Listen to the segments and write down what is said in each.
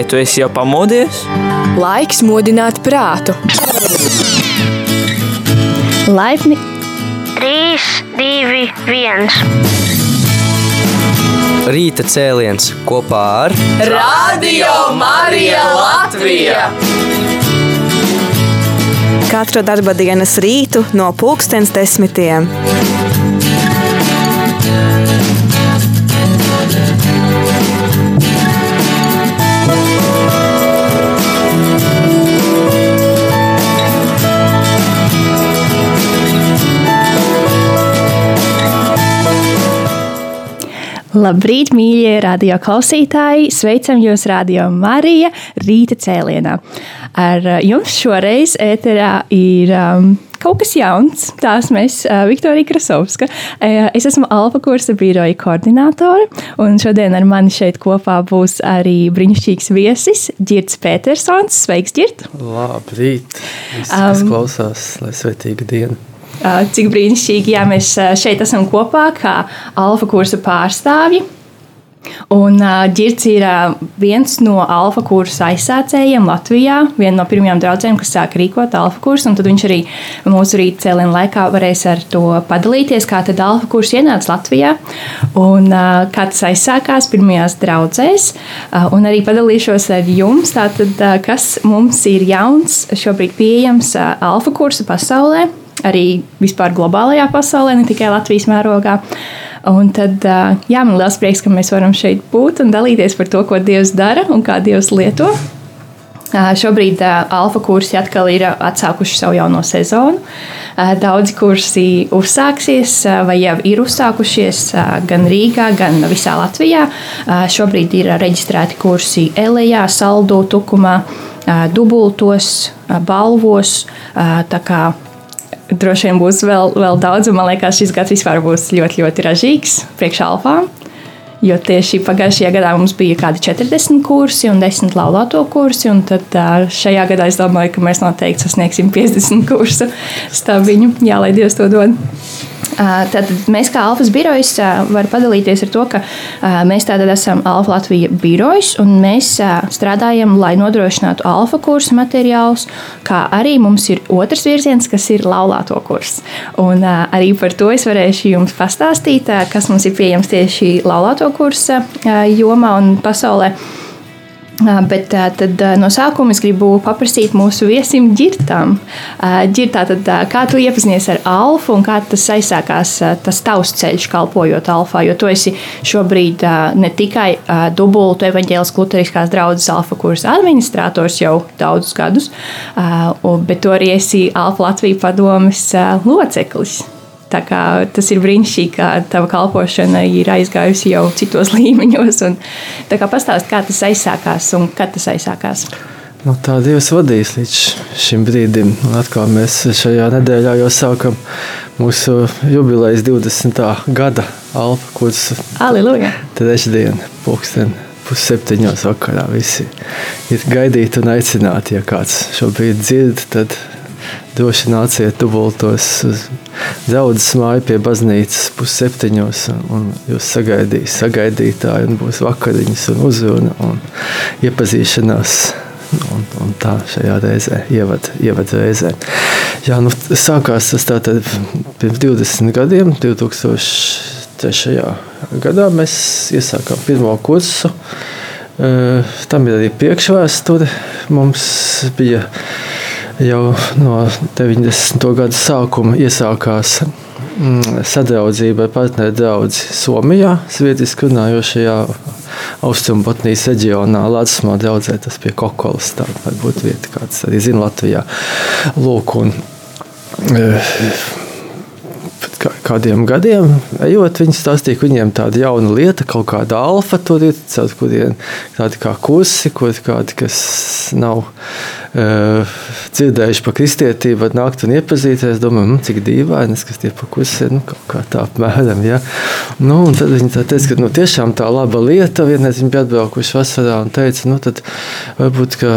Vai tu esi jau pamodies? Laiks modināt prātu. Laipni 3, 2, 1. Rīta cēliens kopā ar Radio Marija Latvija! Katru darba dienas rītu no pulkstens desmitiem. Labrīt, mīļie radio klausītāji! Sveicam jūs, Radio Marija, rīta cēlienā. Ar uh, jums šoreiz ēterā ir um, kaut kas jauns. Tās mēs, uh, Viktorija Krasovska. Uh, es esmu Alfa kursa biroja koordinātore, un šodien ar mani šeit kopā būs arī brīnišķīgs viesis Girts Petersons. Sveiks, Girt! Labrīt! Visi, kas um, klausās, lai svētīga diena! Cik brīnišķīgi, ja mēs šeit esam kopā, kā alfa kursa pārstāvji. Un Girts ir uh, viens no alfa kursa aizsācējiem Latvijā, viena no pirmajām draudzēm, kas sāka rīkot alfa kursu. Tad viņš arī mūsu rīta cēlienu laikā varēs ar to padalīties, kā tad alfa kurs ienāca Latvijā un kā tas aizsākās pirmajās draudzēs. Un arī padalīšos ar jums, tātad, kas mums ir jauns, šobrīd pieejams alfa kursa pasaulē arī vispār globālajā pasaulē, ne tikai Latvijas mērogā. Un tad, jā, man liels prieks, ka mēs varam šeit būt un dalīties par to, ko Dievs dara un kā Dievs lieto. Šobrīd alfa kursi atkal ir atsākuši savu jauno sezonu. Daudzi kursi uzsāksies vai jau ir uzsākušies gan Rīgā, gan visā Latvijā. Šobrīd ir reģistrēti kursi Elijā, Saldū, Tukumā, Dubultos, Balvos. Tā kā droši vien būs vēl, vēl daudz, un man liekas, šis gads vispār būs ļoti, ļoti ražīgs priekš alfām. Jo tieši pagājušajā gadā mums bija kādi 40 kursi un 10 laulāto kursi. Tad šajā gadā es domāju, ka mēs noteikti sasniegsim 50 kursu stabiņu. Jā, lai Dievs to dod. Tātad mēs kā Alfas birojas varam padalīties ar to, ka mēs tātad esam Alfa Latvija birojas un mēs strādājam, lai nodrošinātu Alfa kursu materiālus, kā arī mums ir otrs virziens, kas ir laulāto kurs. Un arī par to es varēšu jums pastāstīt, kas mums ir pieejams tieši laulāto kursa jomā un pasaulē. Bet tad no sākuma es gribu paprasīt mūsu viesim Girtam. Girtā, tad, kā tu iepazinies ar alfa un kā tas aizsākās, tas tavs ceļš kalpojot alfā? Jo tu esi šobrīd ne tikai dubultu evaņģēlas kluteriskās draudzes alfa kursa administrators jau daudzus gadus, bet tu arī esi alfa Latvijas padomes loceklis. Tas ir brīnišķīgi, ka tava kalpošana ir aizgājusi jau citos līmeņos. Pastāst, kā tas aizsākās un kad tas aizsākās. Nu, tā Dievs vadīs līdz šim brīdim. Un atkal mēs šajā nedēļā jau sākam mūsu jubilejas 20. gada alfa kursu. Aleluja! Trešdien, pulksten pusseptiņos vakarā visi ir gaidīti un aicināti. Ja kāds šobrīd dzird, tad droši nāciet dubultos uz draudzes māju pie baznīcas pusseptiņos, un jūs sagaidīs sagaidītāji, un būs vakariņas un uzruna un iepazīšanās. Un, un tā šajā reizē, ievad, ievad reizē. Jā, nu, sākās tas tātad pirms 20 gadiem, 2003. gadā mēs iesākām pirmo kursu. Tam ir arī priekšvēsture. Mums bija jau no 90. gada sākuma iesākās mm, sadraudzība ar partneru draugu Somijā, Zviedriski runājošajā Austrumbotnijas reģionā, Latvijā draudzē, tas pie Kokolas. Tā varbūt vieta, kāds arī zina Latvijā. Lūk, un, kādiem gadiem, ejot, viņi stāstīja, ka viņiem tāda jauna lieta, kaut kāda alfa tur ir, caur kuriem tādi kā kursi, kur kādi, kas nav uh, dzirdējuši par kristietību, var nākt un iepazīties. Domāju, mm, cik dīvaini, kas tie pa kursiem, nu, kaut kā tā apmēram, ja. Nu, un tad viņi tā teica, ka nu, tiešām tā laba lieta, vienreiz viņi bija atbraukuši vasarā un teica, nu, tad varbūt, ka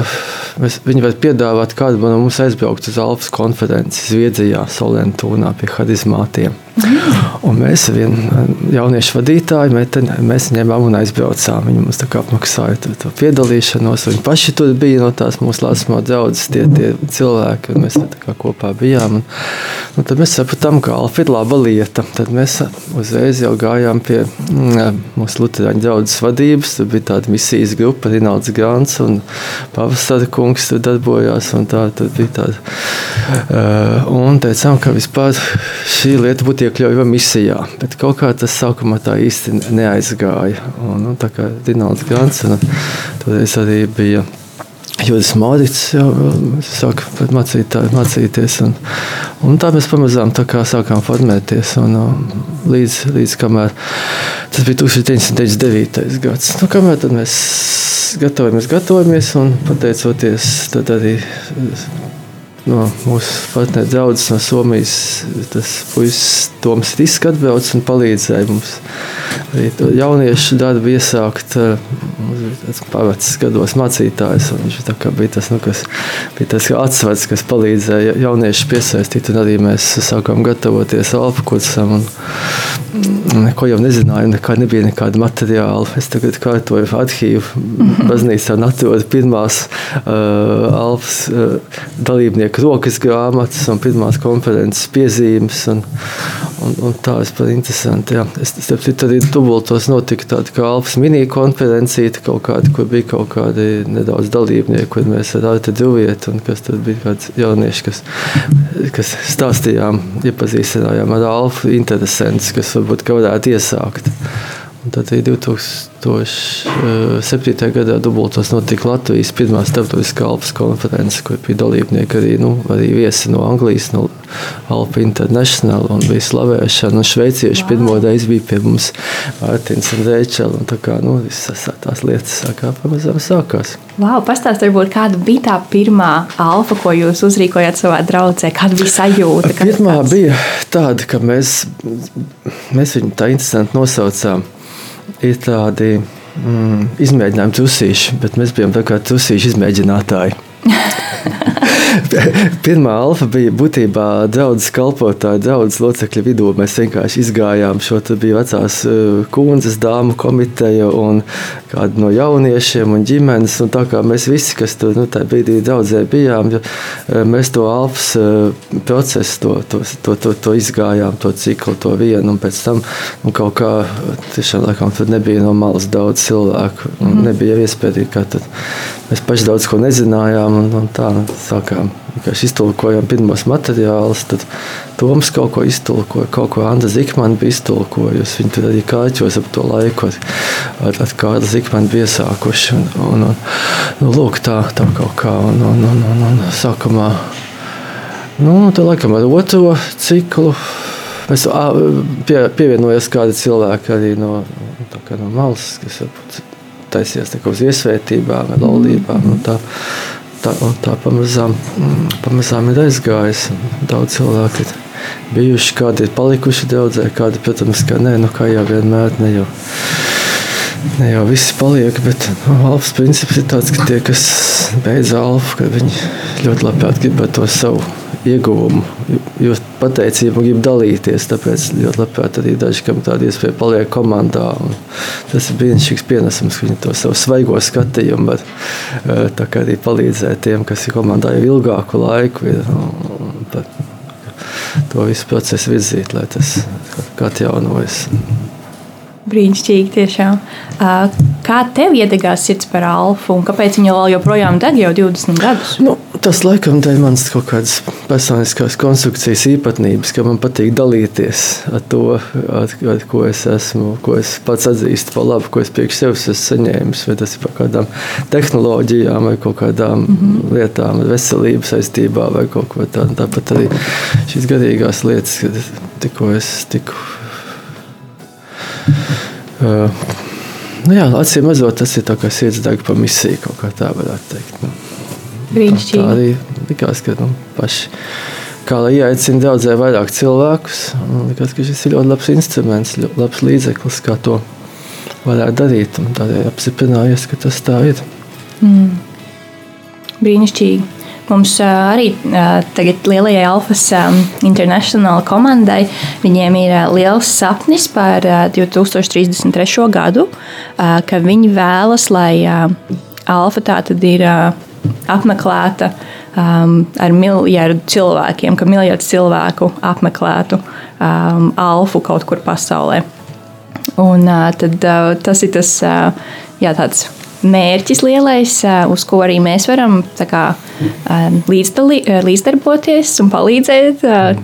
mēs, viņi var piedāvāt kādu no mums aizbraukt uz Alfas konferenci Zviedrijā, Solentūnā pie harizmātiem. Un mēs vienu jauniešu vadītāju meteni, mēs ņēmām un aizbraucām. Viņi mums apmaksāja to, to piedalīšanos. Viņi paši tur bija no tās mūsu lasmā draudzes tie, tie cilvēki, un mēs tā kopā bijām. Un, un tad mēs sapratām, ka alfa ir laba lieta. Tad mēs uzreiz jau gājām pie mm, mūsu luterāņu draudzes vadības. Tur bija tāda misijas grupa, Rinalds Grants un Pavasara kungs tur darbojās. Un tā, tad bija tāda. Uh, un teicām, ka vispār šī lieta būtu iekļaujama misijā, bet kaut kā tas sākumā tā īsti neaizgāja. Un, nu, tā kā Dināls Grants, un toreiz arī bija Jūras Morits jau sāka mācīt, mācīties. Un, un tā mēs pamazām tā kā sākām formēties. Un, līdz, līdz kamēr tas bija 1999. gads. Nu, kamēr mēs gatavojamies, gatavojamies un pateicoties arī no mūsu partneru draugs no Somijas. Tas puisis Toms Riska atbrauc un palīdzēja mums arī jauniešu darbu iesākt. Mums bija tāds pavacis gados mācītājs, viņš bija tas, nu, kas bija tas atsvars, kas palīdzēja jauniešu piesaistīt, arī mēs sākām gatavoties alfa kursam. Un, Neko jau nezināju, nekā nebija nekāda materiāla. Es tagad kārtoju arhīvu baznīcā un atrodu pirmās uh, alfas uh, dalībnieku rokas grāmatas un pirmās konferences piezīmes. Un, un, un tā ir par interesanti. Jā. Es starp citu arī dubultos notika tāda kā alfas mini konferencija, kaut kāda, kur bija kaut kādi nedaudz dalībnieki, kur mēs ar Arti Duvietu un kas tad bija kāds jaunieši, kas, kas stāstījām, iepazīstinājām ar alfu interesants, kas varbūt kaut varētu iesākt. Tad 2007. gadā dubultos notika Latvijas pirmā starptautiskā Alpas konference, kur bija dalībnieki arī, nu, arī viesi no Anglijas, no Alpa International un bija slavēšana. Un šveicieši pirmo reizi bija pie mums Mārtiņš un Reičela. Un tā kā nu, visas tās lietas sākā pamazām sākās. Wow, pastāstiet, varbūt kāda bija tā pirmā alfa, ko jūs uzrīkojāt savā draudzē? Kāda bija sajūta? Pirmā bija tāda, ka mēs, mēs viņu tā interesanti nosaucām ir tādi mm, izmēģinājumi trusīši, bet mēs bijām tā kā trusīši izmēģinātāji. Pirmā alfa bija būtībā draudzes kalpotāja, draudzes locekļu vidū. Mēs vienkārši izgājām šo te bija vecās eh, kundzes dāmu komiteja un kādi no jauniešiem un ģimenes. Un tā kā mēs visi, kas tur nu, tajā brīdī draudzē bijām, eh, mēs to alfas eh, procesu, to, to, to, to, to izgājām, to ciklu, to vienu. Un pēc tam nu, kaut kā tiešām laikam tur nebija no malas daudz cilvēku. Mm. Nebija iespēja, ka tad mēs paši daudz ko nezinājām un, un tā nu, sākām vienkārši iztulkojam pirmos materiālus. Tad Toms kaut ko iztulkoja, kaut ko Anna Zikmana bija iztulkojusi. Viņi tur arī kāķos ap to laiku ar, ar kādu Zikmanu bija iesākuši. Un, un, un, nu, lūk, tā, tā kaut kā. Un, un, un, un, un, sākumā, nu, tā laikam ar otro ciklu. Es pie, pievienojos kādi cilvēki arī no, no malas, kas taisījās uz iesvētībām, laulībām. Mm. Tā, tā, tā pamazām, pamazām ir aizgājis. Daudz cilvēku ir bijuši, kādi ir palikuši draudzē, kādi, protams, ka nē, nu kā jau vienmēr ne jau. Ne jau viss paliek, bet nu, alfas princips ir tāds, ka tie, kas beidz alfu, ka viņi ļoti labprāt gribētu to savu ieguvumu, jo pateicību grib dalīties. Tāpēc ļoti labprāt arī daži, kam tāda iespēja paliek komandā. Tas ir brīnišķīgs pienesums, ka viņi to savu svaigo skatījumu var eh, arī palīdzēt tiem, kas ir komandā jau ilgāku laiku. Ir, un, un, to visu procesu virzīt, lai tas atjaunojas. Brīnišķīgi, tiešām. Kā tev iedegās sirds par alfa un kāpēc viņa vēl joprojām deg jau 20 gadus? Nu, tas laikam dēļ manas kaut kādas personiskās konstrukcijas īpatnības, ka man patīk dalīties ar to, ar, ar ko es esmu, ko es pats atzīstu par labu, ko es priekš sevis esmu saņēmis. Vai tas ir par kādām tehnoloģijām vai kaut kādām mm -hmm. lietām, veselības saistībā vai kaut ko tādu. Tāpat arī šīs garīgās lietas, kad tikko es tiku Uh, nu jā, acīm redzot, tas ir kā sirdsdega pa misiju, kaut kā tā varētu teikt. Nu, Brīnišķīgi. Tā, arī likās, ka nu, paši. Kā lai ieaicina draudzē vairāk cilvēkus, man liekas, ka šis ir ļoti labs instruments, ļoti labs līdzeklis, kā to varētu darīt. Tādēļ apstiprinājies, ka tas tā ir. Mm. Brīnišķīgi. mums arī tagad lielajai Alfas International komandai viņiem ir liels sapnis par 2033. gadu, ka viņi vēlas, lai Alfa tā tad ir apmeklēta um, ar miljardu cilvēkiem, ka miljards cilvēku apmeklētu um, alfu kaut kur pasaulē. Un, uh, tad, uh, tas ir tas uh, jā, tāds mērķis lielais, uz ko arī mēs varam kā, līdzdalī, līdzdarboties un palīdzēt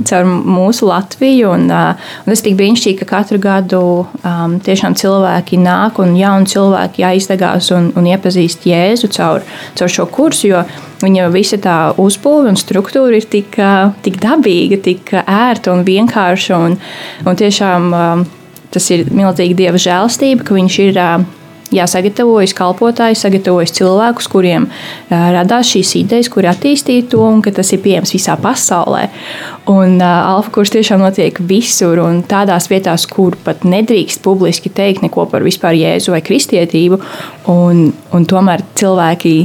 caur mūsu Latviju. Un, un tas tik brīnišķīgi, ka katru gadu um, tiešām cilvēki nāk un jauni cilvēki aizdegās un, un iepazīst Jēzu caur, caur šo kursu. Viņa visa tā uzbūve un struktūra ir tik, tik dabīga, tik ērta un vienkārša. Un, un tiešām um, tas ir milzīgi dieva žēlstība, ka viņš ir Jā, sagatavojas kalpotāji, sagatavojas cilvēkus, kuriem uh, radās šīs idejas, kuri attīstīja to, un ka tas ir pieejams visā pasaulē. Un uh, alfa kurs tiešām notiek visur, un tādās vietās, kur pat nedrīkst publiski teikt neko par vispār jēzu vai kristietību, un, un tomēr cilvēki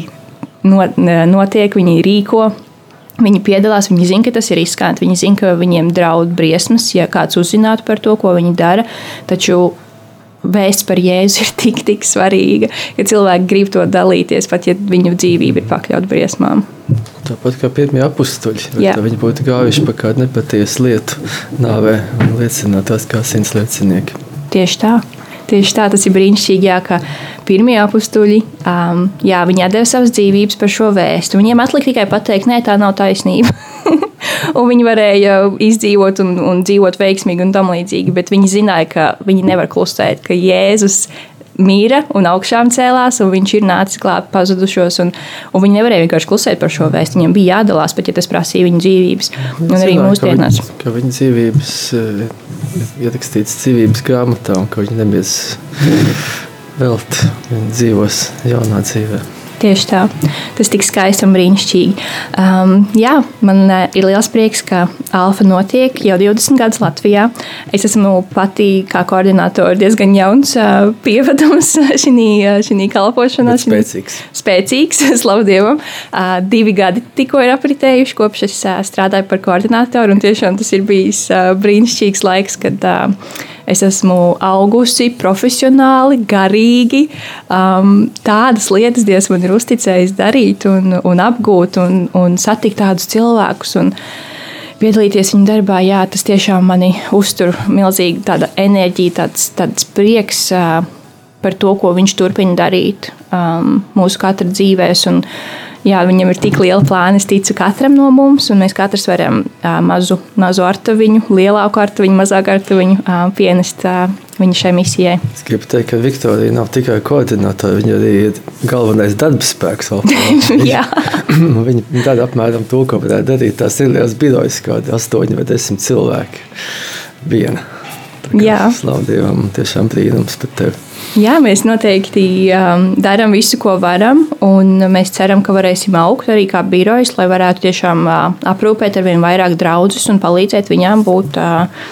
not, notiek, viņi rīko. Viņi piedalās, viņi zina, ka tas ir riskanti. Viņi zina, ka viņiem draud briesmas, ja kāds uzzinātu par to, ko viņi dara. Taču vēsts par Jēzu ir tik, tik svarīga, ka cilvēki grib to dalīties, pat ja viņu dzīvība ir pakļauta briesmām. Tāpat kā pirmie apstuļi, viņi būtu gājuši pa kādu nepatiesu lietu, nāvē un liecinātās kā simts liecinieki. Tieši tā. Tieši tā, tas ir brīnišķīgi, jā, ka pirmie apstuļi um, jā, deva savas dzīvības par šo vēstu. Viņiem atlika tikai pateikt, nē, tā nav taisnība. un viņi varēja izdzīvot un, un dzīvot veiksmīgi un tam līdzīgi. Bet viņi zināja, ka viņi nevar klusēt, ka Jēzus mīra un augšām cēlās, un viņš ir nācis klāt pazudušos. Un, un viņi nevarēja vienkārši klusēt par šo vēstu. Viņiem bija jādalās, pat ja tas prasīja viņu dzīvības. Un arī mūsdienās. Ka, viņa, ka viņa dzīvības ir eh, ierakstīts dzīvības grāmatā, un ka viņi nebija velti. Viņi dzīvos jaunā dzīvēm. Tieši tā. Tas tik skaisti un brīnišķīgi. Um, jā, man uh, ir liels prieks, ka Alfa notiek jau 20 gadus Latvijā. Es esmu pati kā koordinātori diezgan jauns uh, pievadums šī kalpošanā. Bet spēcīgs. Spēcīgs, slavu Dievam. Uh, divi gadi tikko ir apritējuši, kopš es uh, strādāju par koordinātoru. Tiešām tas ir bijis uh, brīnišķīgs laiks, kad uh, Es esmu augusi profesionāli, garīgi. Um, tādas lietas Dievs man ir uzticējis darīt un, un apgūt un, un satikt tādus cilvēkus. Un, Piedalīties viņa darbā, jā, tas tiešām mani uztur milzīgi tāda enerģija, tāds, tāds prieks uh, par to, ko viņš turpina darīt um, mūsu katra dzīvēs. Un, uh, jā, viņam ir tik liela plāna. Es ticu katram no mums, un mēs katrs varam uh, mazu, mazu artaviņu, lielāku artaviņu, mazāku artaviņu uh, pienest uh, viņa šai misijai. Es gribu teikt, ka Viktorija nav tikai koordinātore, viņa arī ir galvenais darbspēks. viņa dara apmēram to, ko varētu darīt tās ir liels birojas, kādi astoņi vai desmit cilvēki. Viena. Slavu Dievam, tiešām brīnums par tevi. Jā, mēs noteikti um, darām visu, ko varam, un mēs ceram, ka varēsim augt arī kā birojas, lai varētu tiešām uh, aprūpēt ar vien vairāk draugus un palīdzēt viņām būt. Uh,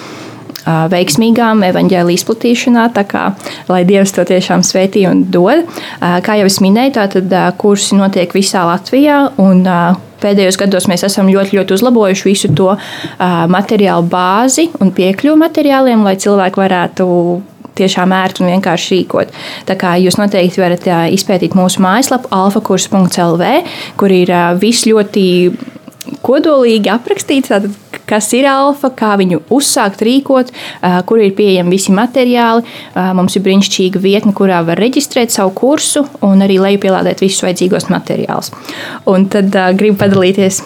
uh veiksmīgām evaņģēlī izplatīšanā, tā kā lai Dievs to tiešām svētī un dod. Uh, kā jau es minēju, tad uh, kursi notiek visā Latvijā. Un, pēdējos gados mēs esam ļoti, ļoti uzlabojuši visu to materiālu bāzi un piekļuvu materiāliem, lai cilvēki varētu tiešām ērti un vienkārši rīkot. Tā kā jūs noteikti varat izpētīt mūsu mājaslapu alfakurs.lv, kur ir viss ļoti kodolīgi aprakstīts, tātad, kas ir alfa, kā viņu uzsākt rīkot, kur ir pieejami visi materiāli. Mums ir brīnišķīga vietne, kurā var reģistrēt savu kursu un arī lejupielādēt visus vajadzīgos materiālus. Un tad gribu padalīties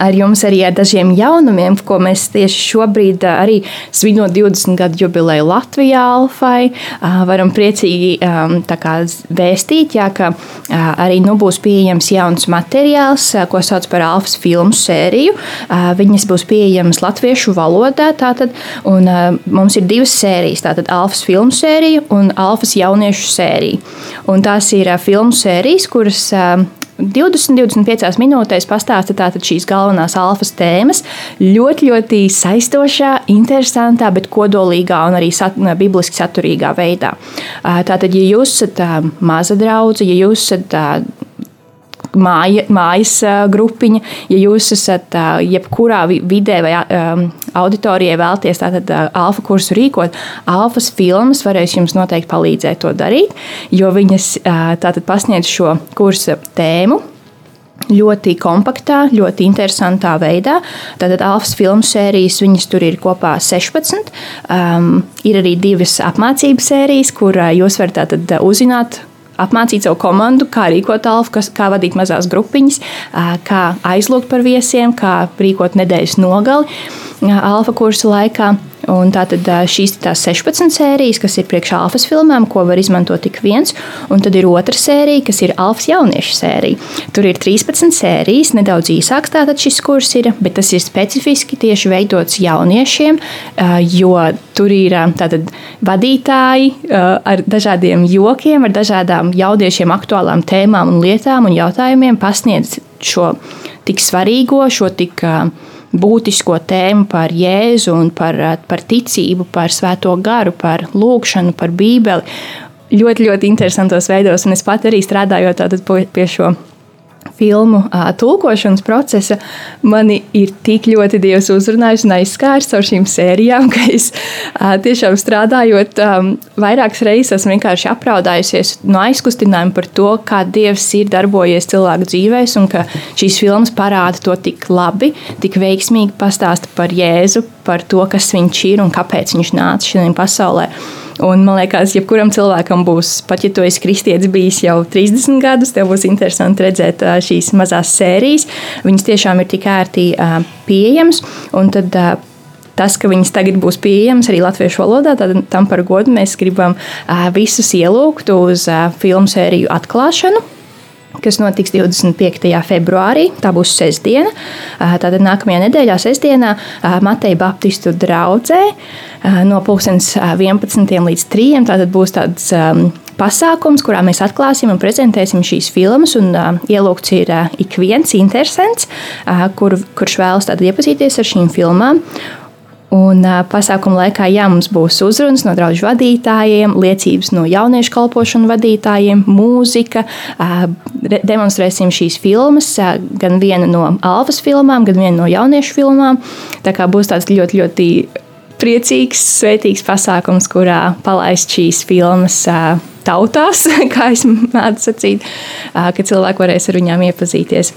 ar jums arī ar dažiem jaunumiem, ko mēs tieši šobrīd, arī svinot 20 gadu jubileju Latvijā, Alfai, varam priecīgi vēstīt, jā, ka arī nu būs pieejams jauns materiāls, ko sauc par Alfas filmu sēriju. Viņas būs pieejamas latviešu valodā, tātad, un mums ir divas sērijas, tātad Alfas filmu sērija un Alfas jauniešu sērija. Un tās ir filmu sērijas, kuras 20-25 minūtēs pastāsta tātad šīs galvenās alfas tēmas ļoti, ļoti saistošā, interesantā, bet kodolīgā un arī sat, bibliski saturīgā veidā. Tātad, ja jūs esat maza draudzene, ja jūs esat māja, mājas grupiņa. Ja jūs esat jebkurā vidē vai auditorijai vēlties tātad alfa kursu rīkot, alfas filmas varēs jums noteikti palīdzēt to darīt, jo viņas tātad pasniedz šo kursa tēmu ļoti kompaktā, ļoti interesantā veidā. Tātad Alfas filmu sērijas, viņas tur ir kopā 16. Um, ir arī divas apmācību sērijas, kur jūs varat uzzināt apmācīt savu komandu, kā rīkot alfa, kas, kā vadīt mazās grupiņas, kā aizlūgt par viesiem, kā rīkot nedēļas nogali alfa kursa laikā. Un tātad šīs ir 16 sērijas, kas ir priekš alfas filmām, ko var izmantot tik viens. Un tad ir otra sērija, kas ir alfas jauniešu sērija. Tur ir 13 sērijas, nedaudz īsāks tātad šis kurs ir, bet tas ir specifiski tieši veidots jauniešiem, jo tur ir tātad vadītāji ar dažādiem jokiem, ar dažādām jauniešiem aktuālām tēmām un lietām un jautājumiem pasniedz šo tik svarīgo, šo tik uh, būtisko tēmu par Jēzu un par, par ticību, par svēto garu, par lūgšanu, par bībeli. Ļoti, ļoti interesantos veidos, un es pat arī strādājot pie šo filmu tulkošanas procesa, mani ir tik ļoti Dievs uzrunājis un aizskārs caur šīm sērijām, ka es tiešām strādājot, vairākas reizes esmu vienkārši apraudājusies no aizkustinājuma par to, kā Dievs ir darbojies cilvēku dzīvēs, un ka šīs filmas parāda to tik labi, tik veiksmīgi pastāsta par Jēzu, par to, kas viņš ir un kāpēc viņš nāca šajā pasaulē. Un, man liekas, jebkuram cilvēkam būs, pat ja tu esi kristietis bijis jau 30 gadus, tev būs interesanti redzēt šīs mazās sērijas. Viņas tiešām ir tik ērti pieejamas. Tad tas, ka viņas tagad būs pieejamas arī latviešu valodā, tad tam par godu mēs gribam visus ielūgt uz filmu sēriju atklāšanu kas notiks 25. februārī. Tā būs sestdiena. Tātad nākamajā nedēļā, sestdienā, Mateja Baptistu draugzē no 11. līdz 3. Tātad būs tāds pasākums, kurā mēs atklāsim un prezentēsim šīs filmas. Un, uh, ielūgts ir uh, ik viens interesants, uh, kur, kurš vēlas iepazīties ar šīm filmām. Un pasākuma laikā jā, mums būs uzrunas no draugu vadītājiem, liecības no jauniešu kalpošanu vadītājiem, mūzika. Demonstrēsim šīs filmas, gan viena no Alfas filmām, gan viena no jauniešu filmām. Tā kā būs tāds ļoti, ļoti priecīgs, svētīgs pasākums, kurā palaist šīs filmas. Tautās, kā es mēdzu sacīt, ka cilvēki varēs ar viņām iepazīties.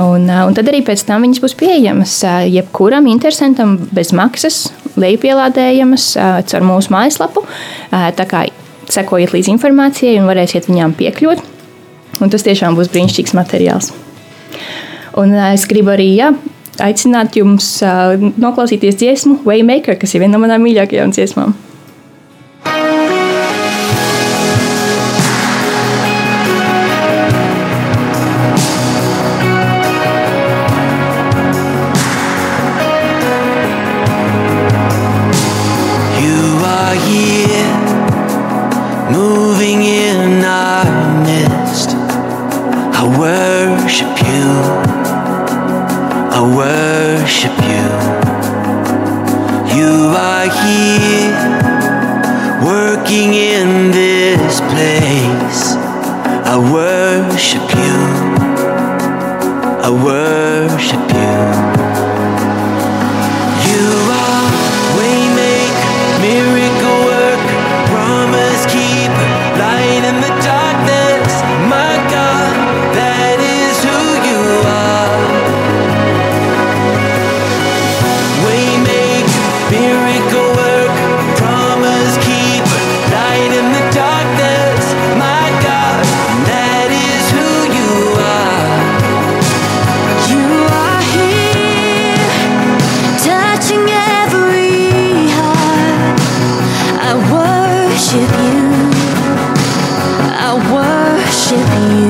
Un, un tad arī pēc tam viņas būs pieejamas jebkuram interesantam bez maksas, lejupielādējamas caur mūsu mājaslapu. Tā kā sekojiet līdzi informācijai un varēsiet viņām piekļūt. Un tas tiešām būs brīnišķīgs materiāls. Un es gribu arī ja, aicināt jums noklausīties dziesmu Waymaker, kas ir viena no manām mīļākajām dziesmām. can to be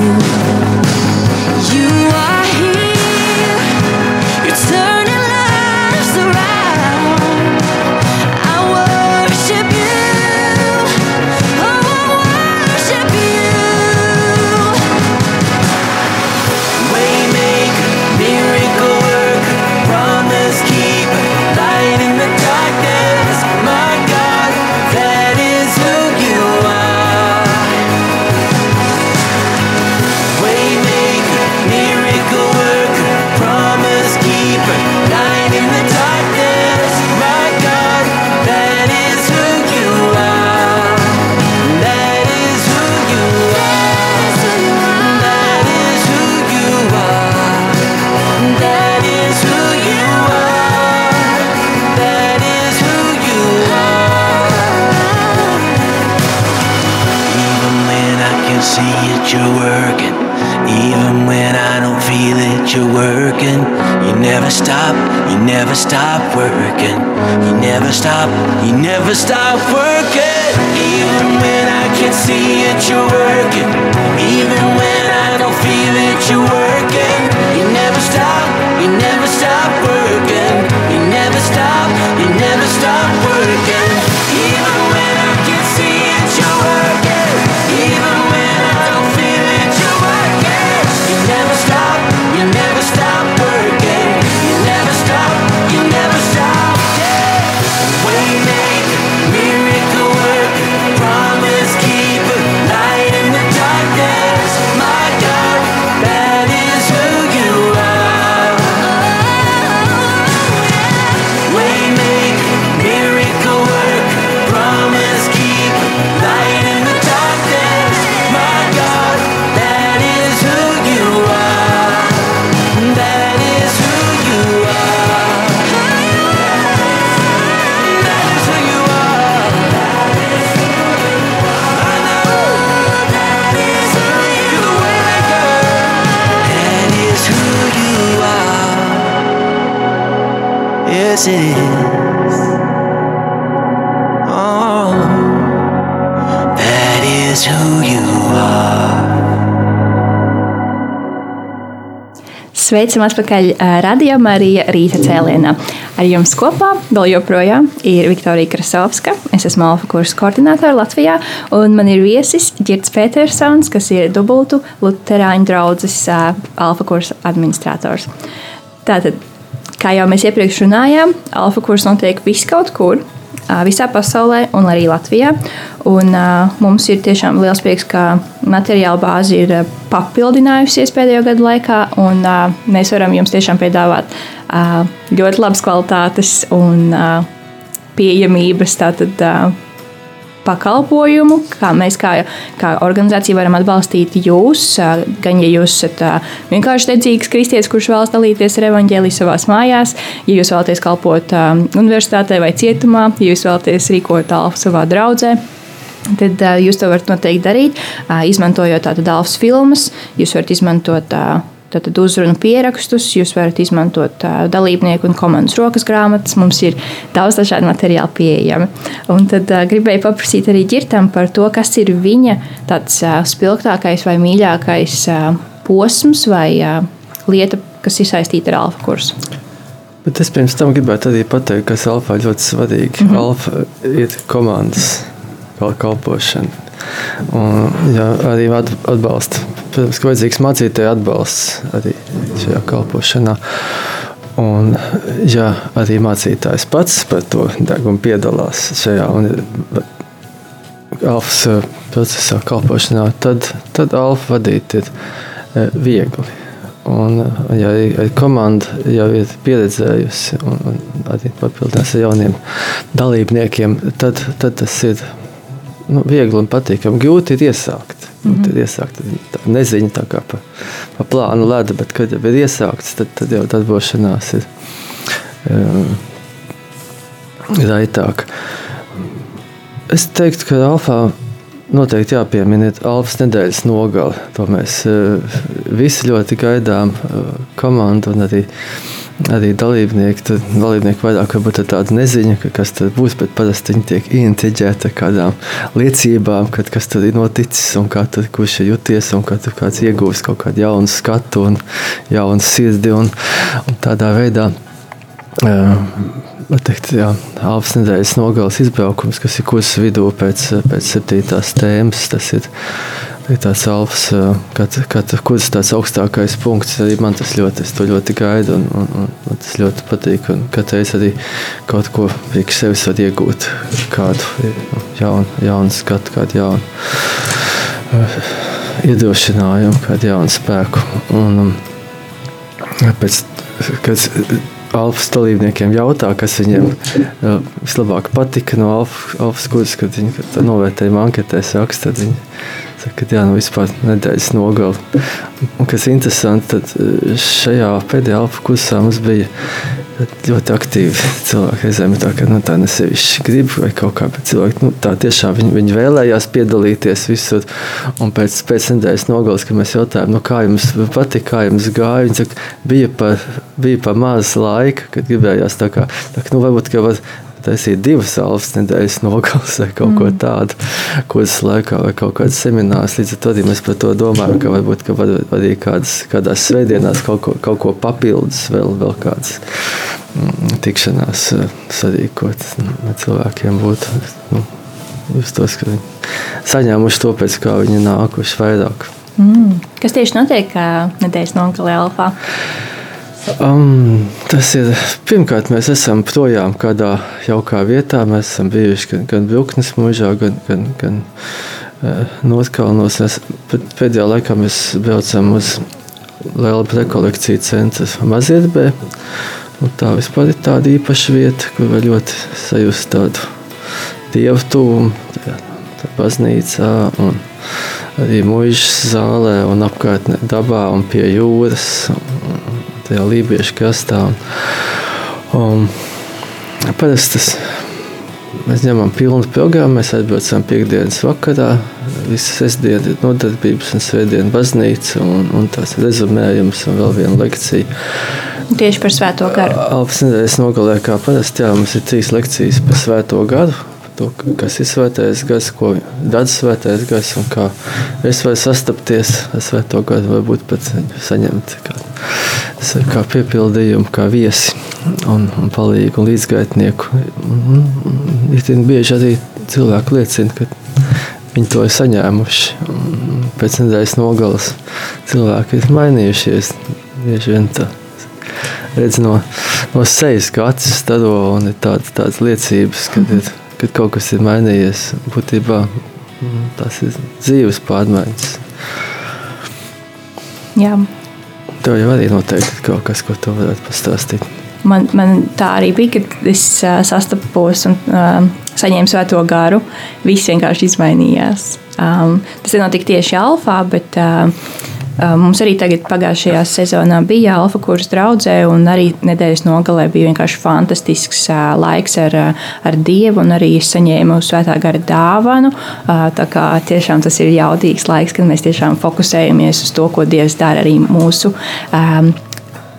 never stop working. Even when I can't see it, you're working. Even when I don't feel it, you're working. You never stop, you never stop working. You never stop, you never stop working. Yes, it is. Oh, that is who you are. Sveicam atpakaļ Radio Marija Rīta cēlienā. Ar jums kopā vēl joprojām ir Viktorija Krasovska. Es esmu Alfa kursa koordinātore Latvijā, un man ir viesis Girts Petersons, kas ir dubultu Lutāņu draugas ā, Alfa kursa administrators. Tātad, kā jau mēs iepriekš runājām, Alfa kurs notiek viskaut kur. Visā pasaulē, un arī Latvijā. Un, uh, mums ir tiešām liels prieks, ka materiāla bāze ir papildinājusies pēdējo gadu laikā. Un, uh, mēs varam jums tiešām piedāvāt uh, ļoti labas kvalitātes un uh, pieejamības tātad, uh, pakalpojumu, kā mēs kā, kā organizācija varam atbalstīt jūs. Gan ja jūs esat vienkārši dedzīgs kristietis, kurš vēlas dalīties ar evaņģēliju savā mājās, ja jūs vēlaties kalpot universitātē vai cietumā, ja jūs vēlaties rīkot alfu savā draudzē. Tad uh, jūs to varat noteikti darīt, uh, izmantojot tādu dāvātas filmas. Jūs varat izmantot uh, tātad uzrunu pierakstus, jūs varat izmantot dalībnieku un komandas rokas grāmatas. Mums ir daudz dažādu materiālu pieejami. Un tad gribēju paprasīt arī ģirtam par to, kas ir viņa tāds spilgtākais vai mīļākais posms vai lieta, kas ir saistīta ar alfa kursu. Bet es pirms tam gribētu arī pateikt, kas Alfa ļoti svarīgi. Mm -hmm. Alfa ir komandas kal- kalpošana. Un, jā, arī at- atbalsta. Protams, ka vajadzīgs mācītāju atbalsts arī šajā kalpošanā. Un, ja arī mācītājs pats par to degumu piedalās šajā alfas eh, procesā, kalpošanā, tad, tad alfa vadīt ir eh, viegli. Un, ja arī komanda jau ir pieredzējusi un, un arī papildinās ar jauniem dalībniekiem, tad, tad tas ir nu, viegli un patīkami. Grūti ir iesākt. Mm -hmm. ir iesākt tā neziņa tā kā pa, pa plānu leda, bet kad jau ir iesākts, tad, tad jau darbošanās ir um, raitāk. Es teiktu, ka Alfā noteikti jāpiemina Alfas nedēļas nogale. To mēs uh, visi ļoti gaidām, uh, komanda un arī, arī dalībnieki. Tad dalībnieki vairāk varbūt ar tādu neziņu, ka kas tur būs, bet parasti viņi tiek intriģēti ar kādām liecībām, kad kas tur ir noticis un kā tur kurš ir juties un kā tur kāds iegūst kaut kādu jaunu skatu un jaunu sirdi un, un tādā veidā. Uh, teikt, jā, Alpas nedēļas nogales izbraukums, kas ir kursa vidū pēc, pēc septītās tēmas. Tas ir ir tāds alfas, kad, kad kurs tāds augstākais punkts. Arī man tas ļoti, es to ļoti gaidu un, un, un man tas ļoti patīk. Un katru reizi arī kaut ko priekš sevis var iegūt, kādu jaunu, jaunu skatu, kādu jaunu iedrošinājumu, kādu jaunu spēku. Un, um, pēc, kad Alfas dalībniekiem jautā, kas viņiem vislabāk patika no Alfa, Alfas kursa, kad viņi kad novērtējuma anketēs raksta, tad viņi saka, ka jā, nu vispār nedēļas nogali. Un kas interesanti, tad šajā pēdējā Alfa kursā mums bija ļoti aktīvi cilvēki reizēm tā, ka nu, tā nesevišķi grib vai kaut kā, bet cilvēki nu, tā tiešām viņi, viņi vēlējās piedalīties visur. Un pēc, pēc nedēļas nogalas, kad mēs jautājām, nu, kā jums patika, kā jums gāja, viņi saka, bija par, bija par maz laika, kad gribējās tā kā, tā, nu, varbūt, ka var taisīt divas alfas nedēļas nogales vai kaut mm. ko tādu, kuras laikā vai kaut kādas seminārs. Līdz ar to arī mēs par to domājam, ka varbūt ka var arī kādas, kādās svētdienās kaut ko, kaut ko papildus, vēl, vēl kādas mm, tikšanās eh, sarīkot, lai cilvēkiem būtu. Nu, Justos, ka viņi saņēmuši to, pēc kā viņi nākuši vairāk. Mm. Kas tieši notiek nedēļas nogalē Alfā? Um, tas ir pirmkārt, mēs esam projām kādā jaukā vietā. Mēs esam bijuši gan, gan Bruknes mūžā, gan, gan, gan uh, Notkalnos. Mēs, pēdējā laikā mēs braucam uz Lielu rekolekciju centru Maziedbē. Un tā vispār ir tāda īpaša vieta, kur var ļoti sajust tādu dievu tuvumu, baznīcā un arī mūžas zālē un apkārtnē dabā un pie jūras. Un, tajā lībiešu krastā. Un, un, parasti tas Mēs ņemam pilnu programmu, mēs atbraucam piekdienas vakarā. Visas sestdienas ir nodarbības, un svētdienas baznīca, un, un tās rezumējums, un vēl viena lekcija. Tieši par svēto garu. Alpas nedēļas nogalē, kā parasti, jā, mums ir trīs lekcijas par svēto garu. To, kas ir svētais gars, ko dara svētais gars, un kā es varu sastapties ar svēto gadu, varbūt pat saņemt kā, kā piepildījumu, kā viesi un, un palīgu un līdzgaitnieku. Ir bieži arī cilvēki liecina, ka viņi to ir saņēmuši. Pēc nedēļas nogalas cilvēki ir mainījušies. Bieži vien tā redz no, no sejas, kā acis staro un ir tādas, tādas liecības, kad ir kad kaut kas ir mainījies. Būtībā mm, tas ir dzīves pārmaiņas. Jā. Tev jau arī noteikti ir kaut kas, ko tu varētu pastāstīt. Man, man tā arī bija, kad es uh, sastapos un uh, saņēmu svēto garu. Viss vienkārši izmainījās. Um, tas nenotika tieši Alfā, bet uh, Mums arī tagad pagājušajā sezonā bija alfa kurs draudzē, un arī nedēļas nogalē bija vienkārši fantastisks laiks ar, ar Dievu, un arī saņēmu svētā gara dāvanu. Tā kā tiešām tas ir jaudīgs laiks, kad mēs tiešām fokusējamies uz to, ko Dievs dara arī mūsu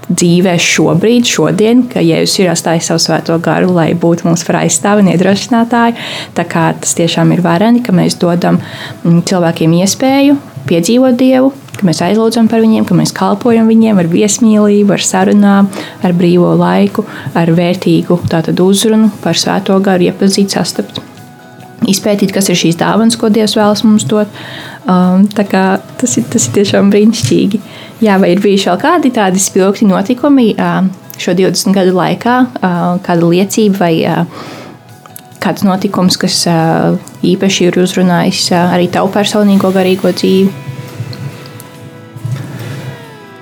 dzīvē šobrīd, šodien, ka Jēzus ir atstājis savu svēto garu, lai būtu mums par aizstāvi un iedrošinātāju. Tā kā tas tiešām ir vareni, ka mēs dodam cilvēkiem iespēju piedzīvot Dievu, ka mēs aizlūdzam par viņiem, ka mēs kalpojam viņiem ar viesmīlību, ar sarunām, ar brīvo laiku, ar vērtīgu tātad, uzrunu par svēto garu, iepazīt, sastapt. Izpētīt, kas ir šīs dāvanas, ko Dievs vēlas mums dot. Um, tas, ir, tas ir tiešām brīnišķīgi. Jā, vai ir bijuši vēl kādi tādi spilgti notikumi uh, šo 20 gadu laikā, uh, kāda liecība vai uh, kāds notikums, kas uh, īpaši ir uzrunājis uh, arī tavu personīgo garīgo dzīvi?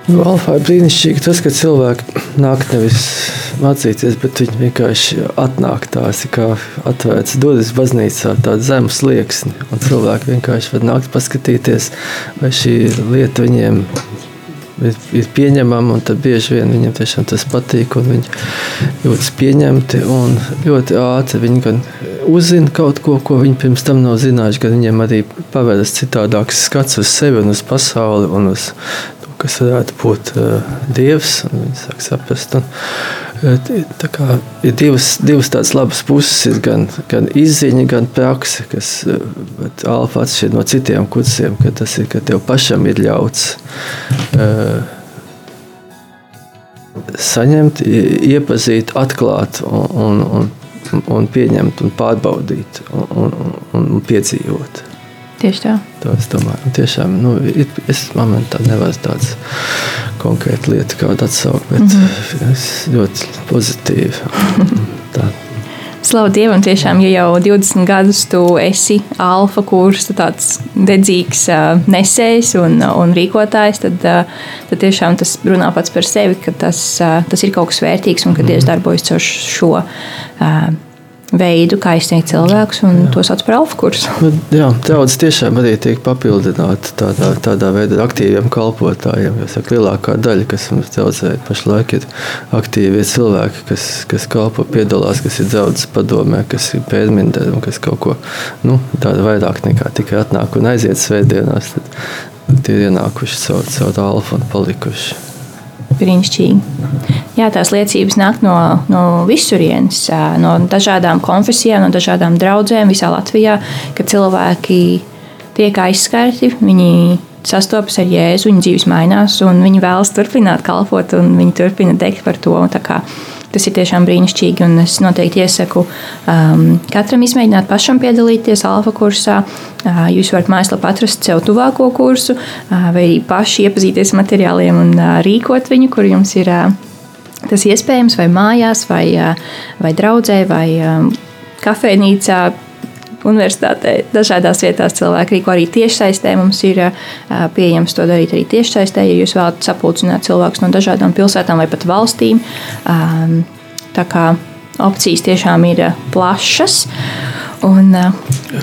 Nu, Alfa ir brīnišķīgi tas, ka cilvēki nāk nevis mācīties, bet viņi vienkārši atnāk tās kā atvērts durvis baznīcā, tāda zemu slieksni. Un cilvēki vienkārši var nākt paskatīties, vai šī lieta viņiem ir, ir pieņemama, un tad bieži vien viņiem tiešām tas patīk, un viņi jūtas pieņemti, un ļoti ātri viņi gan uzzina kaut ko, ko viņi pirms tam nav zinājuši, gan viņiem arī paveras citādāks skats uz sevi un uz pasauli un uz kas varētu būt uh, dievs. Viņi sāk saprast. Un, uh, kā, ir divas, divas tādas labas puses, ir gan, gan izziņa, gan praksa, kas uh, alfa atšķir no citiem kursiem, ka tas ir, ka tev pašam ir ļauts. Uh, Saņemt, iepazīt, atklāt un, un, un, un pieņemt, un pārbaudīt un, un, un piedzīvot. Tieši tā. To es domāju. Tiešām, nu, es momentā nevaru tādas konkrētas lietas kādu atsaukt, bet mm -hmm. es ļoti pozitīvi. Tā. Slavu Dievam, tiešām, ja jau 20 gadus tu esi alfa kursa, tāds dedzīgs nesējs un, un rīkotājs, tad, tad tiešām tas runā pats par sevi, ka tas, tas ir kaut kas vērtīgs un ka Dievs darbojas caur šo veidu, kā izsniegt cilvēkus, un jā. to sauc par alfa kursu. Nu, jā, daudz tiešām arī tiek papildināti tādā, tādā veidā aktīviem kalpotājiem. Jo saka, lielākā daļa, kas mums daudzēji pašlaik ir aktīvie cilvēki, kas, kas kalpo, piedalās, kas ir draudzes padomē, kas ir pēdmindē un kas kaut ko nu, tādu vairāk nekā tikai atnāk un aiziet svētdienās. Tad, tie ir ienākuši caur, caur alfa un palikuši brīnišķīgi. Jā, tās liecības nāk no, no visurienes, no dažādām konfesijām, no dažādām draudzēm visā Latvijā, ka cilvēki tiek aizskarti, viņi sastopas ar Jēzu, viņu dzīves mainās, un viņi vēlas turpināt kalpot, un viņi turpina teikt par to. Tas ir tiešām brīnišķīgi, un es noteikti iesaku um, katram izmēģināt pašam piedalīties alfa kursā. Uh, jūs varat mājaslapā atrast sev tuvāko kursu, uh, vai arī paši iepazīties materiāliem un uh, rīkot viņu, kur jums ir uh, tas iespējams, vai mājās, vai, uh, vai draudzē, vai um, kafejnīcā universitātē, dažādās vietās cilvēki rīko arī tiešsaistē. Mums ir pieejams to darīt arī tiešsaistē, ja jūs vēlaties sapulcināt cilvēkus no dažādām pilsētām vai pat valstīm. Tā kā opcijas tiešām ir plašas. Un,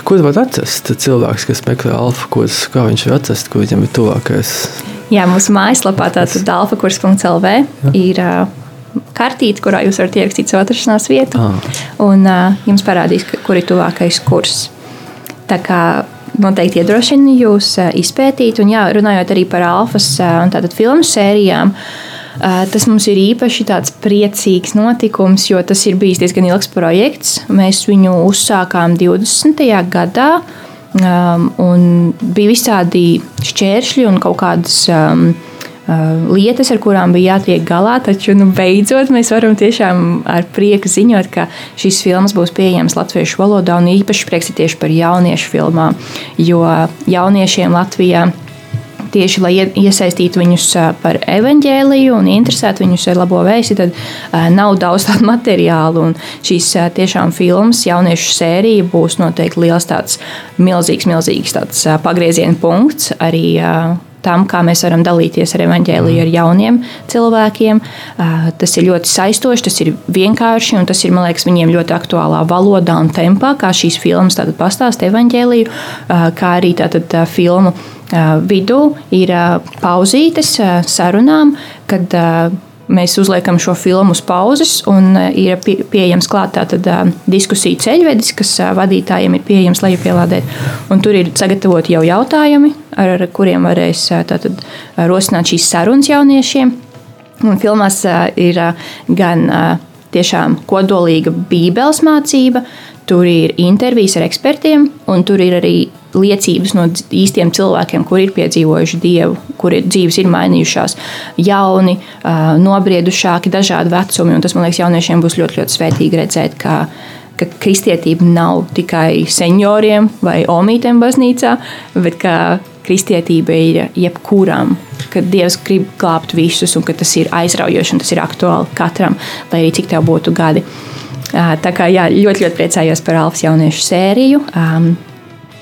Kur var atrast cilvēks, kas meklē alfa kursus? Kā viņš var atrast, kur viņam ir tuvākais? Jā, mūsu mājaslapā tātad alfakurs.lv ir kartīti, kurā jūs varat ierakstīt savu atrašanās vietu. Ah. Un uh, jums parādīs, kur ir tuvākais kurs. Tā kā noteikti iedrošina jūs uh, izpētīt, un jā, runājot arī par alfas uh, un tātad filmu sērijām. Uh, tas mums ir īpaši tāds priecīgs notikums, jo tas ir bijis diezgan ilgs projekts. Mēs viņu uzsākām 20. gadā, um, un bija visādi šķēršļi un kaut kādas um, lietas, ar kurām bija jātiek galā. Taču nu, beidzot mēs varam tiešām ar prieku ziņot, ka šīs filmas būs pieejamas latviešu valodā. Un īpaši prieks ir tieši par jauniešu filmām, jo jauniešiem Latvijā tieši lai iesaistītu viņus par evaņģēliju un interesētu viņus ar labo vēsti, tad nav daudz tādu materiālu. Un šīs tiešām filmas, jauniešu sērija būs noteikti liels tāds milzīgs, milzīgs tāds pagrieziena punkts arī tam, kā mēs varam dalīties ar evaņģēliju ar jauniem cilvēkiem. Tas ir ļoti saistoši, tas ir vienkārši un tas ir, liekas, viņiem ļoti aktuālā valodā un tempā, kā šīs filmas pastāsta evaņģēliju, kā arī tātad filmu vidū ir pauzītes sarunām, kad mēs uzliekam šo filmu uz pauzes, un ir pieejams klāt tātad diskusiju ceļvedis, kas vadītājiem ir pieejams lejupielādēt. Un tur ir sagatavoti jau jautājumi, ar kuriem varēs tātad rosināt šīs sarunas jauniešiem. Un filmās ir gan tiešām kodolīga bībeles mācība, tur ir intervijas ar ekspertiem, un tur ir arī liecības no īstiem cilvēkiem, kur ir piedzīvojuši dievu, kuri dzīves ir mainījušās, jauni, nobriedušāki, dažādi vecumi. Tas man liekas, jauniešiem būs ļoti, ļoti svētīgi redzēt, ka, ka kristietība nav tikai senioriem vai omītēm baznīcā, bet ka kristietība ir jebkuram, ka Dievs grib glābt visus un ka tas ir aizraujoši un tas ir aktuāli katram, lai arī cik tev būtu gadi. Tā kā jā, ļoti, ļoti priecājos par Alfas jauniešu sēriju.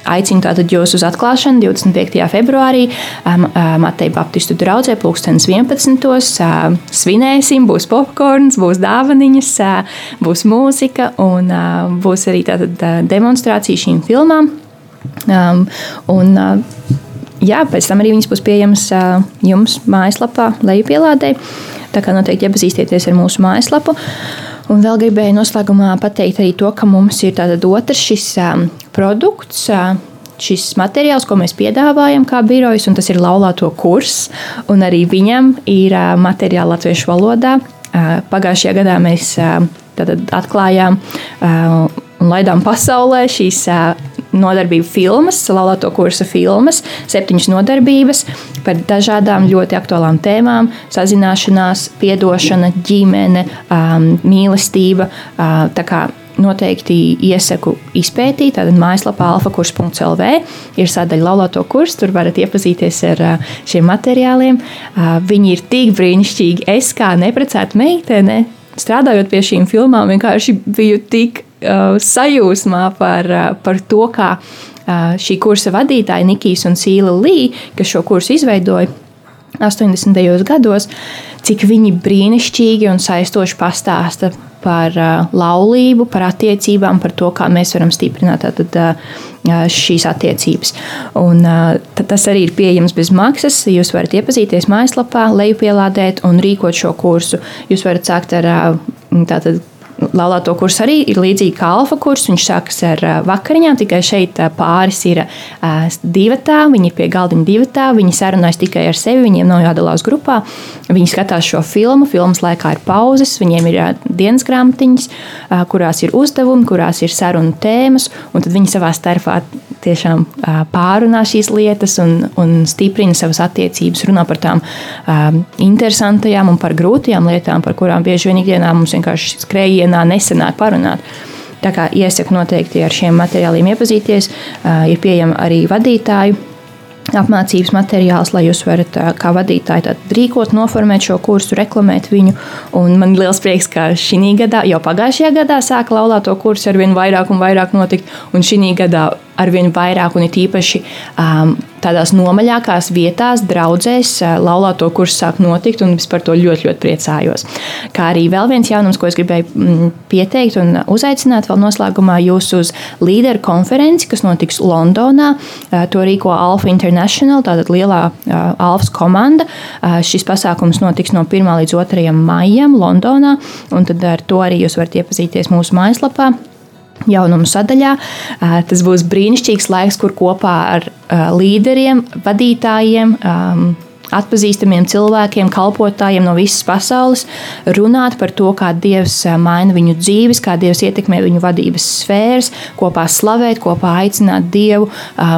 Aicinu tātad jūs uz atklāšanu 25. februārī Mateja Baptistu draugzē, pulkstenis 11. Svinēsim, būs popkorns, būs dāvaniņas, būs mūzika un būs arī tātad demonstrācija šīm filmām. Un, jā, pēc tam arī viņas būs pieejamas jums mājaslapā, lejupielādē. Tā kā noteikti iepazīstieties ar mūsu mājaslapu. Un vēl gribēju noslēgumā pateikt arī to, ka mums ir otrs šis produkts, šis materiāls, ko mēs piedāvājam kā birojas, un tas ir laulāto kurs. Arī viņam ir materiāli latviešu valodā. Pagājušajā gadā mēs atklājām un laidām pasaulē šīs nodarbību filmas, laulāto kursa filmas, septiņas nodarbības par dažādām ļoti aktuālām tēmām - sazināšanās, atdošana, ģimene, mīlestība. Noteikti iesaku izpētīt. Tad mājaslapā alfakurs.lv ir sadaļa laulāto kursu. Tur varat iepazīties ar šiem materiāliem. Viņi ir tik brīnišķīgi. Es kā neprecēta meitene, strādājot pie šīm filmām, vienkārši biju tik sajūsmā par, uh, par to, kā uh, šī kursa vadītāja Nikijas un Sīla Lī, kas šo kursu izveidoja 80. gados, cik viņi brīnišķīgi un saistoši pastāsta par laulību, par attiecībām, par to, kā mēs varam stiprināt tātad, šīs attiecības. Un, tas arī ir pieejams bez maksas. Jūs varat iepazīties mājaslapā, lejupielādēt un rīkot šo kursu. Jūs varat sākt ar tātad, laulāto kursu arī ir līdzīgi kā alfa kurs. Viņš sākas ar vakariņām, tikai šeit pāris ir divi tā, viņi ir pie galdiņa divi tā, viņi sarunājas tikai ar sevi, viņiem nav jādalās grupā. Viņi skatās šo filmu, filmas laikā ir pauzes, viņiem ir dienas grāmatiņas, kurās ir uzdevumi, kurās ir sarunu tēmas, un tad viņi savā starpā tiešām pārunā šīs lietas un, un stiprina savas attiecības, runā par tām interesantajām un par grūtajām lietām, par kurām bieži vien ikdienā mums vienkārši skrējienā nesenāk parunāt. Tā kā iesaku noteikti ar šiem materiāliem iepazīties, ir pieejama arī vadītāju apmācības materiāls, lai jūs varat kā vadītāji rīkot, noformēt šo kursu, reklamēt viņu. Un man ir liels prieks, ka šī gadā, jau pagājušajā gadā, sāka laulāto kursu ar vien vairāk un vairāk notikt, un šī gadā arvien vairāk un it īpaši um, tādās nomaļākās vietās, draudzēs, uh, laulāto kursu sāk notikt, un es par to ļoti, ļoti priecājos. Kā arī vēl viens jaunums, ko es gribēju mm, pieteikt un uzaicināt vēl noslēgumā jūs uz līderu konferenci, kas notiks Londonā. Uh, to rīko Alfa International, tātad lielā uh, Alfas komanda. Šis pasākums notiks no 1. līdz 2. maijam Londonā, un tad ar to arī jūs varat iepazīties mūsu mājaslapā jaunumu sadaļā. Tas būs brīnišķīgs laiks, kur kopā ar līderiem, vadītājiem, atpazīstamiem cilvēkiem, kalpotājiem no visas pasaules, runāt par to, kā Dievs maina viņu dzīves, kā Dievs ietekmē viņu vadības sfēras, kopā slavēt, kopā aicināt Dievu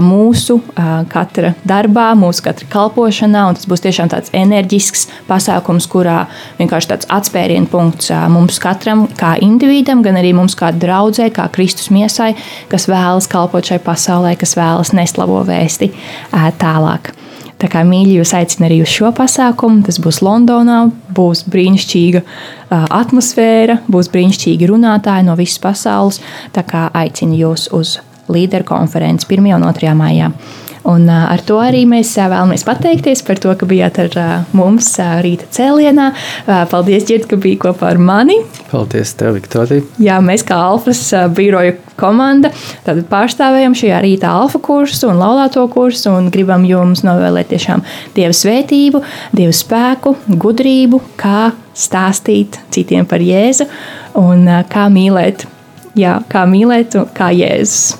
mūsu katra darbā, mūsu katra kalpošanā. Tas būs tiešām tāds enerģisks pasākums, kurā vienkārši tāds atspērienu punkts mums katram, kā individam, gan arī mums kā draudzē, kā Kristus miesai, kas vēlas kalpot šai pasaulē, kas vēlas nest labo vēsti tālāk. Tā kā mīļi jūs aicinu arī uz šo pasākumu. Tas būs Londonā, būs brīnišķīga atmosfēra, būs brīnišķīgi runātāji no visas pasaules. Tā kā aicinu jūs uz līderu konferenci 1. un 2. maijā. Un ar to arī mēs vēlamies pateikties par to, ka bijāt ar mums rīta cēlienā. Paldies, Girta, ka biji kopā ar mani. Paldies, tev, Viktorija. Jā, mēs kā Alfas biroja komanda pārstāvējam šajā rīta alfa kursu un laulāto kursu un gribam jums novēlēt tiešām dievu svētību, dievu spēku, gudrību, kā stāstīt citiem par Jēzu un kā mīlēt, jā, kā mīlēt kā Jēzus.